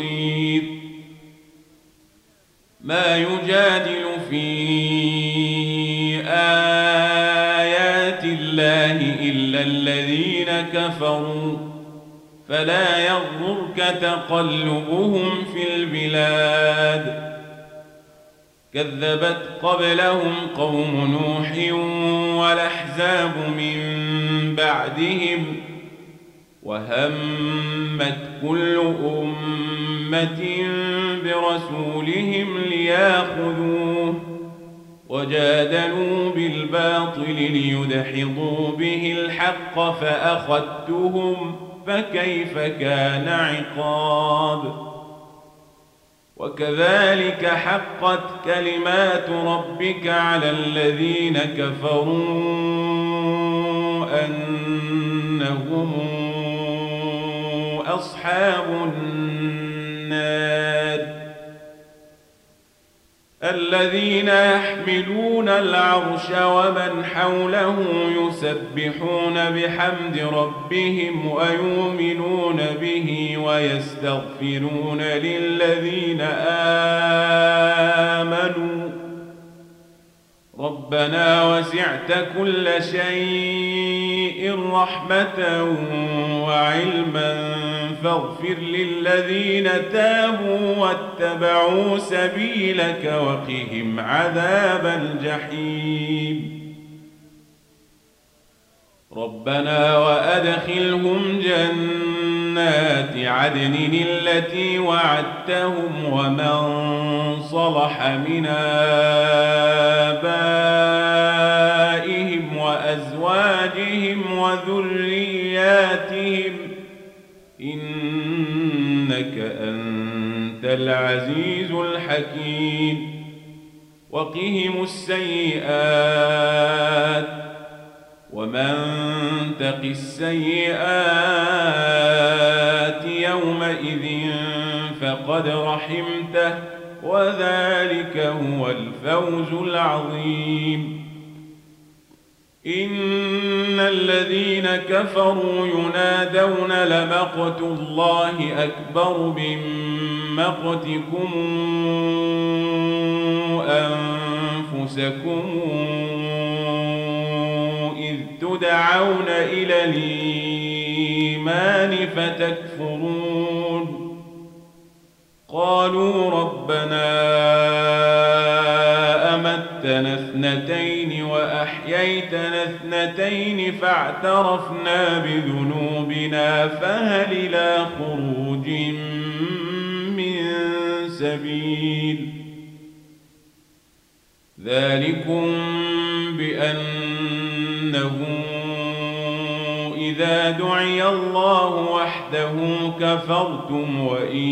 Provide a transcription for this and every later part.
المصير ما يجادل في آيات الله إلا الذين كفروا فلا يغرك تقلبهم في البلاد كذبت قبلهم قوم نوح والأحزاب من بعدهم وهمت كل أمة برسولهم ليأخذوه وجادلوا بالباطل ليدحضوا به الحق فأخذتهم فكيف كان عقاب وكذلك حقت كلمات ربك على الذين كفروا أنهم أصحاب النار الذين يحملون العرش ومن حوله يسبحون بحمد ربهم ويؤمنون به ويستغفرون للذين آمنوا ربنا وسعت كل شيء رحمة وعلما فاغفر للذين تابوا واتبعوا سبيلك وقهم عذاب الجحيم. ربنا وأدخلهم جنات عدن التي وعدتهم ومن صلح من آبائهم وأزواجهم وذرياتهم إنك أنت العزيز الحكيم وقهم السيئات ومن تق السيئات يومئذ فقد رحمته وذلك هو الفوز العظيم. إن الذين كفروا ينادون لمقت الله أكبر من مقتكم أنفسكم إذ تدعون إلى الإيمان فتكفرون. قالوا ربنا أمتنا اثنتين وأحييتنا اثنتين فاعترفنا بذنوبنا فهل إلى خروج من سبيل؟ ذلكم بأنه إذا دعي الله وحده كفرتم وإن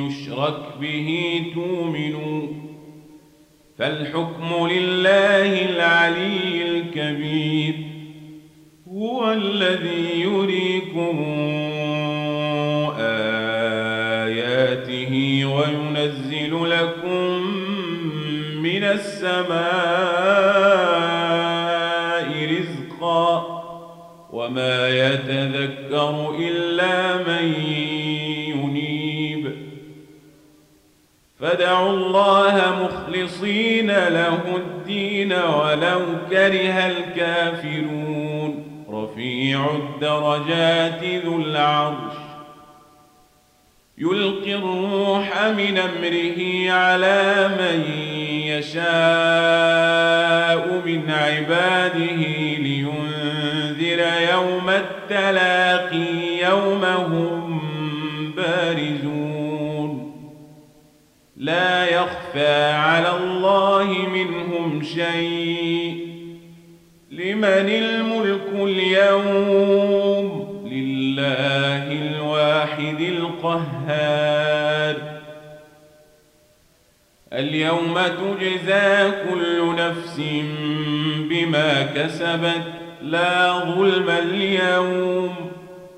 يشرك به تؤمنوا فالحكم لله العلي الكبير هو الذي يريكم آياته وينزل لكم من السماء وما يتذكر إلا من ينيب. فدعوا الله مخلصين له الدين ولو كره الكافرون. رفيع الدرجات ذو العرش. يلقي الروح من أمره على من يشاء من عباده لينذر يوم التلاقي يوم هم بارزون. لا يخفى على الله منهم شيء. لمن الملك اليوم؟ لله الواحد القهار. اليوم تجزى كل نفس بما كسبت لا ظلم اليوم.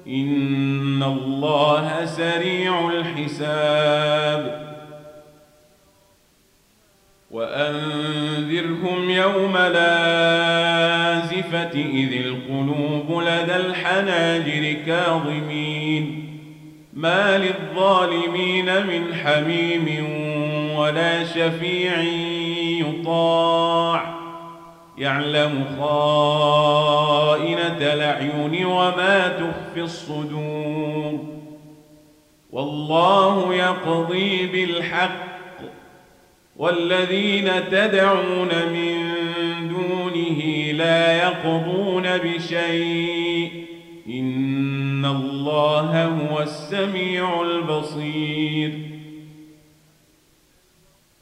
إن الله سريع الحساب. وأنذرهم يوم لازفة إذ القلوب لدى الحناجر كاظمين. ما للظالمين من حميم ولا شفيع يطاع. يعلم خائنة الأعين وما تخفي الصدور. والله يقضي بالحق. والذين تدعون من دونه لا يقضون بشيء. إن الله هو السميع البصير.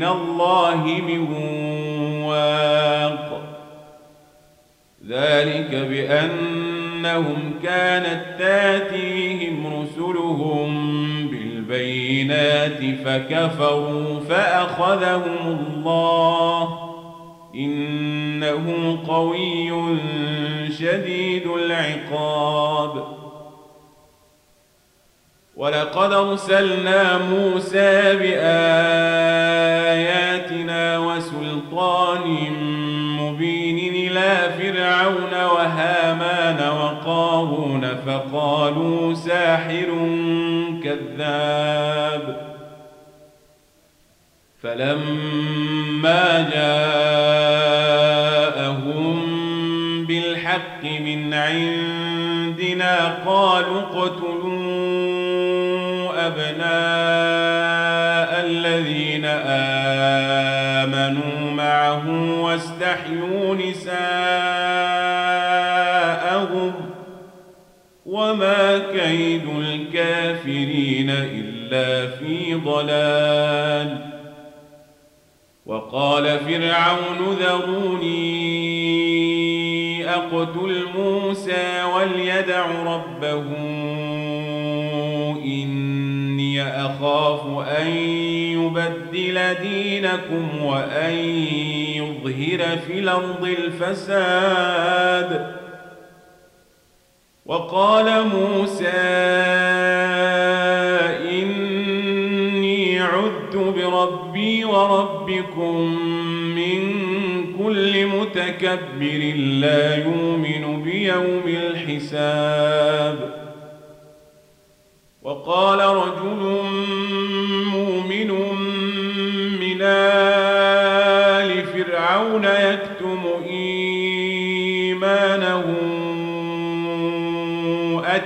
من الله من واق. ذلك بأنهم كانت تاتيهم رسلهم بالبينات فكفروا فأخذهم الله. إنه قوي شديد العقاب. ولقد أرسلنا موسى بآياتنا وسلطان مبين إلى فرعون وهامان وقارون فقالوا ساحر كذاب. فلما جاءهم بالحق من عندنا قالوا اقتلوا معه واستحيوا نساءهم وما كيد الكافرين إلا في ضلال وقال فرعون ذروني أقتل موسى وليدع ربه أخاف أن يبدل دينكم وأن يظهر في الأرض الفساد. وقال موسى إني عدت بربي وربكم من كل متكبر لا يؤمن بيوم الحساب. وقال رجل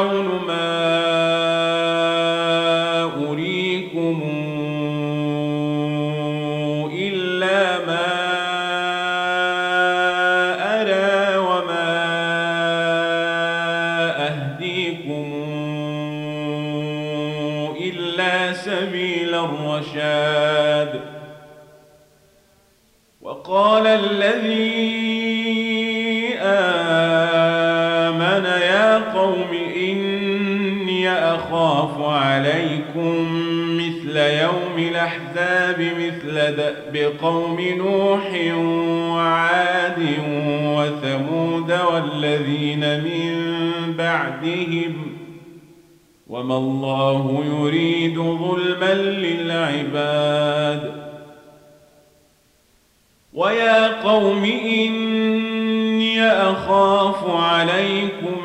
فرعون ما أريكم إلا ما عليكم مثل يوم الأحزاب مثل دأب قوم نوح وعاد وثمود والذين من بعدهم وما الله يريد ظلما للعباد ويا قوم إني أخاف عليكم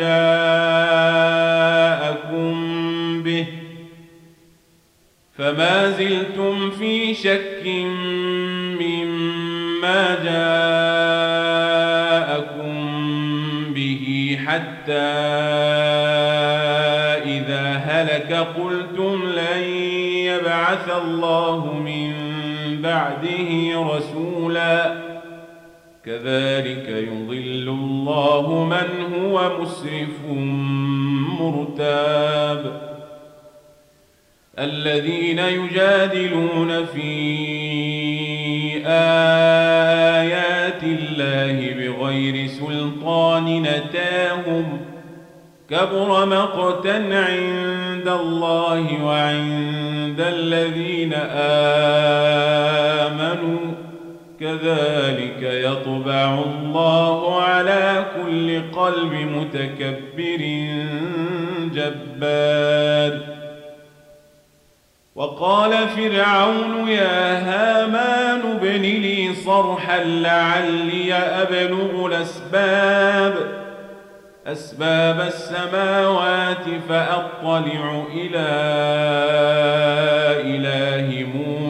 جاءكم به فما زلتم في شك مما جاءكم به حتى إذا هلك قلتم لن يبعث الله من بعده رسولا كذلك يضل الله من هو مسرف مرتاب. الذين يجادلون في آيات الله بغير سلطان نتاهم كبر مقتا عند الله وعند الذين آمنوا كذلك يطبع الله على كل قلب متكبر جبار. وقال فرعون يا هامان ابن لي صرحا لعلي أبلغ الأسباب. أسباب السماوات فأطلع إلى إله موسى.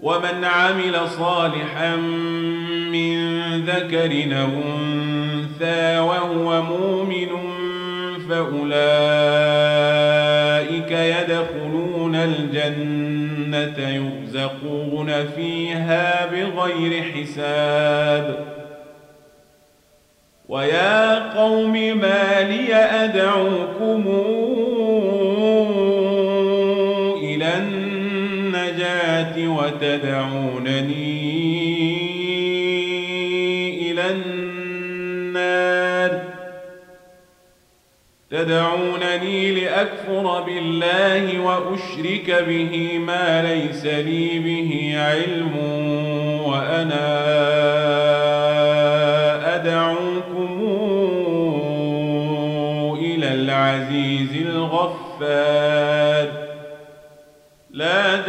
ومن عمل صالحا من ذكر أو أنثى وهو مؤمن فأولئك يدخلون الجنة يرزقون فيها بغير حساب. ويا قوم ما لي أدعوكم وتدعونني إلى النار. تدعونني لأكفر بالله وأشرك به ما ليس لي به علم وأنا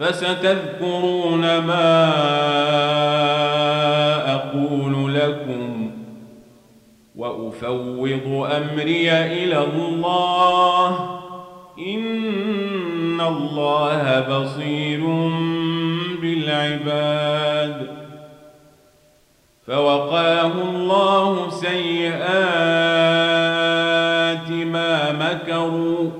فستذكرون ما أقول لكم وأفوض أمري إلى الله إن الله بصير بالعباد. فوقاه الله سيئات ما مكروا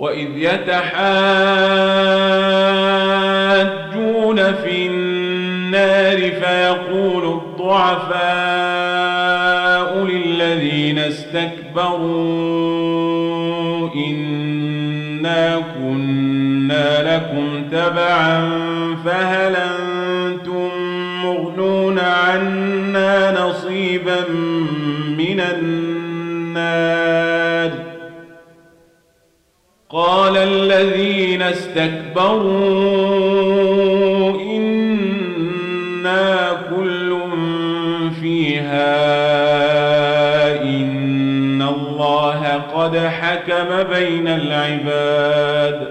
وإذ يتحاجون في النار فيقول الضعفاء للذين استكبروا إنا كنا لكم تبعا استكبروا إنا كل فيها إن الله قد حكم بين العباد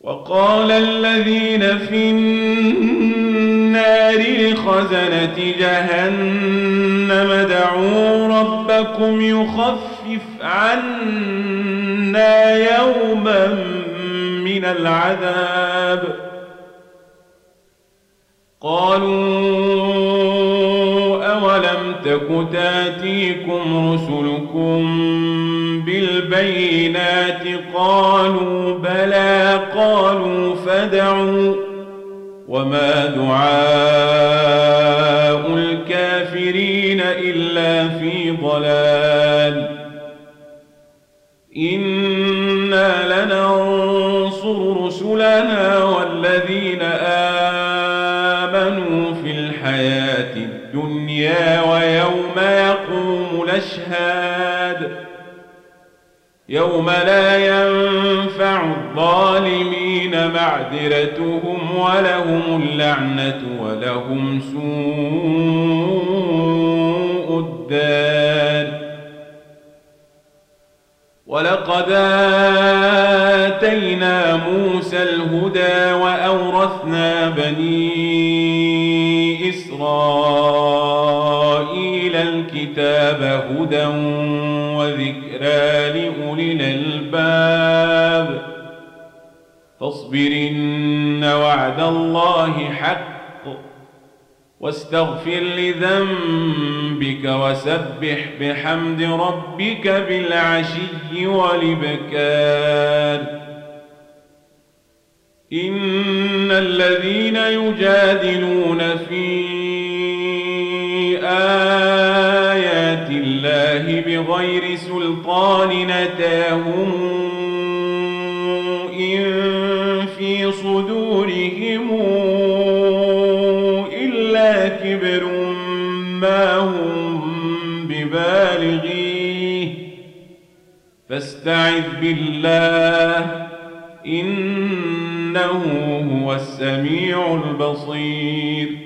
وقال الذين في النار لخزنة جهنم دعوا ربكم يخفف عنا يوما من العذاب. قالوا أولم تك تأتيكم رسلكم بالبينات؟ قالوا بلى قالوا فدعوا. وما دعاء الكافرين إلا في ضلال. الدنيا ويوم يقوم الأشهاد. يوم لا ينفع الظالمين معذرتهم ولهم اللعنة ولهم سوء الدار. ولقد آتينا موسى الهدى وأورثنا بني إسرائيل. الكتاب هدى وذكرى لأولي الألباب. فاصبر إن وعد الله حق واستغفر لذنبك وسبح بحمد ربك بالعشي والبكار إن الذين يجادلون في الله بغير سلطان نتاهم إن في صدورهم كبر ما هم ببالغيه. فاستعذ بالله إنه هو السميع البصير.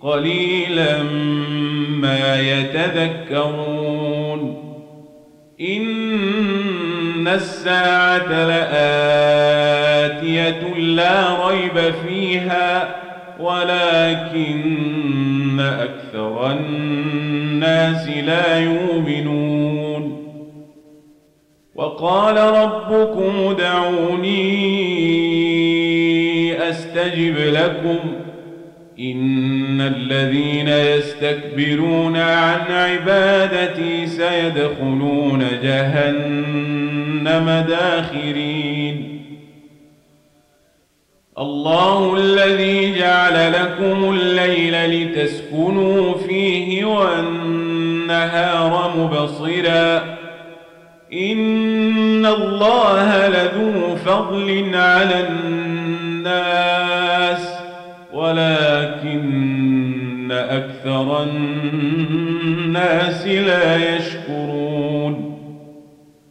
قليلا ما يتذكرون. إن الساعة لآتية لا ريب فيها ولكن أكثر الناس لا يؤمنون. وقال ربكم ادعوني أستجب لكم. إن الذين يستكبرون عن عبادتي سيدخلون جهنم داخرين. الله الذي جعل لكم الليل لتسكنوا فيه والنهار مبصراً. إن الله لذو فضل على الناس ولكن أكثر الناس لا يشكرون.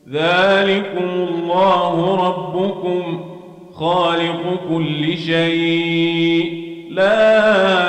ذلكم الله ربكم خالق كل شيء لا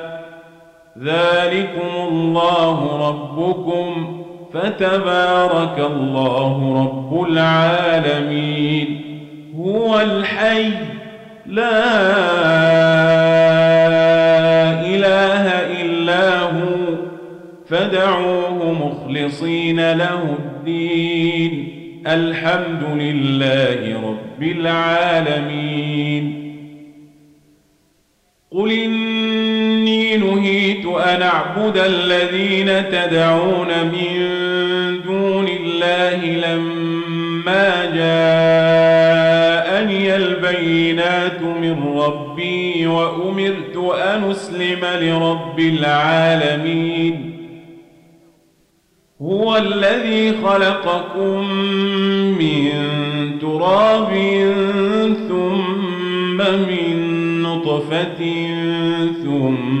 ذلكم الله ربكم فتبارك الله رب العالمين. هو الحي لا إله إلا هو فدعوه مخلصين له الدين. الحمد لله رب العالمين. قل نهيت أن أعبد الذين تدعون من دون الله لما جاءني البينات من ربي وأمرت أن أسلم لرب العالمين هو الذي خلقكم من تراب ثم من نطفة ثم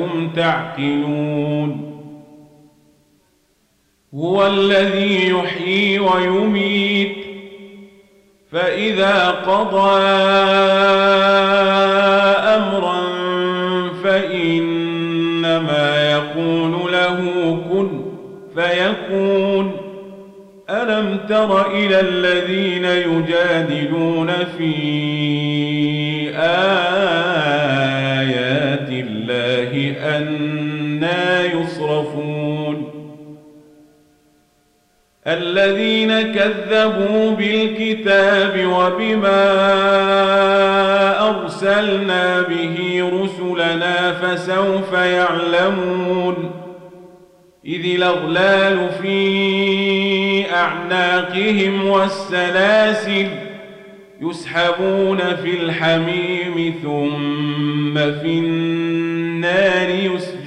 ولعلكم تعقلون. هو الذي يحيي ويميت فإذا قضى أمرا فإنما يقول له كن فيكون. ألم تر إلى الذين يجادلون في الله أنا يصرفون. الذين كذبوا بالكتاب وبما أرسلنا به رسلنا فسوف يعلمون. إذ الأغلال في أعناقهم والسلاسل يسحبون في الحميم ثم في النار.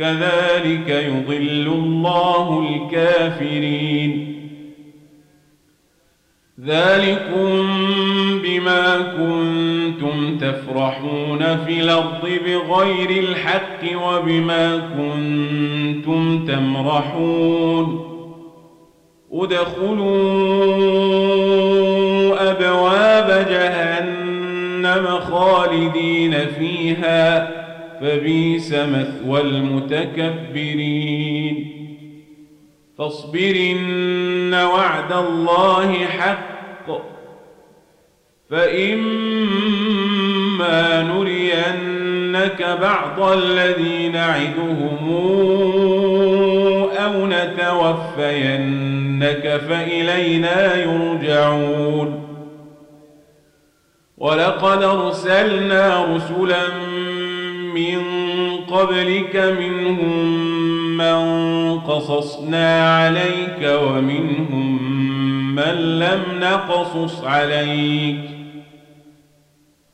كذلك يضل الله الكافرين. ذلكم بما كنتم تفرحون في الأرض بغير الحق وبما كنتم تمرحون. ادخلوا أبواب جهنم خالدين فيها. فبيس مثوى المتكبرين. فاصبر إن وعد الله حق فإما نرينك بعض الذي نعدهم أو نتوفينك فإلينا يرجعون. ولقد أرسلنا رسلا من قبلك منهم من قصصنا عليك ومنهم من لم نقصص عليك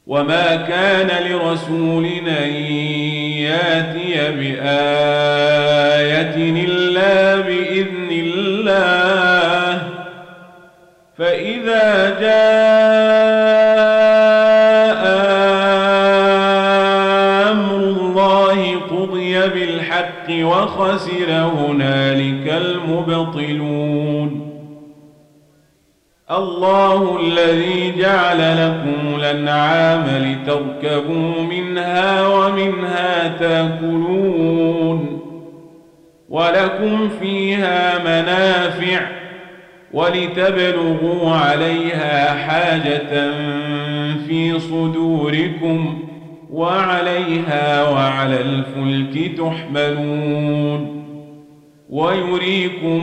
وما كان لرسول أن يأتي بآية إلا بإذن الله فإذا جاء وخسر هنالك المبطلون. الله الذي جعل لكم الأنعام لتركبوا منها ومنها تأكلون. ولكم فيها منافع ولتبلغوا عليها حاجة في صدوركم. وعليها وعلى الفلك تحملون ويريكم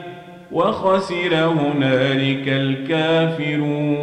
وخسر هنالك الكافرون.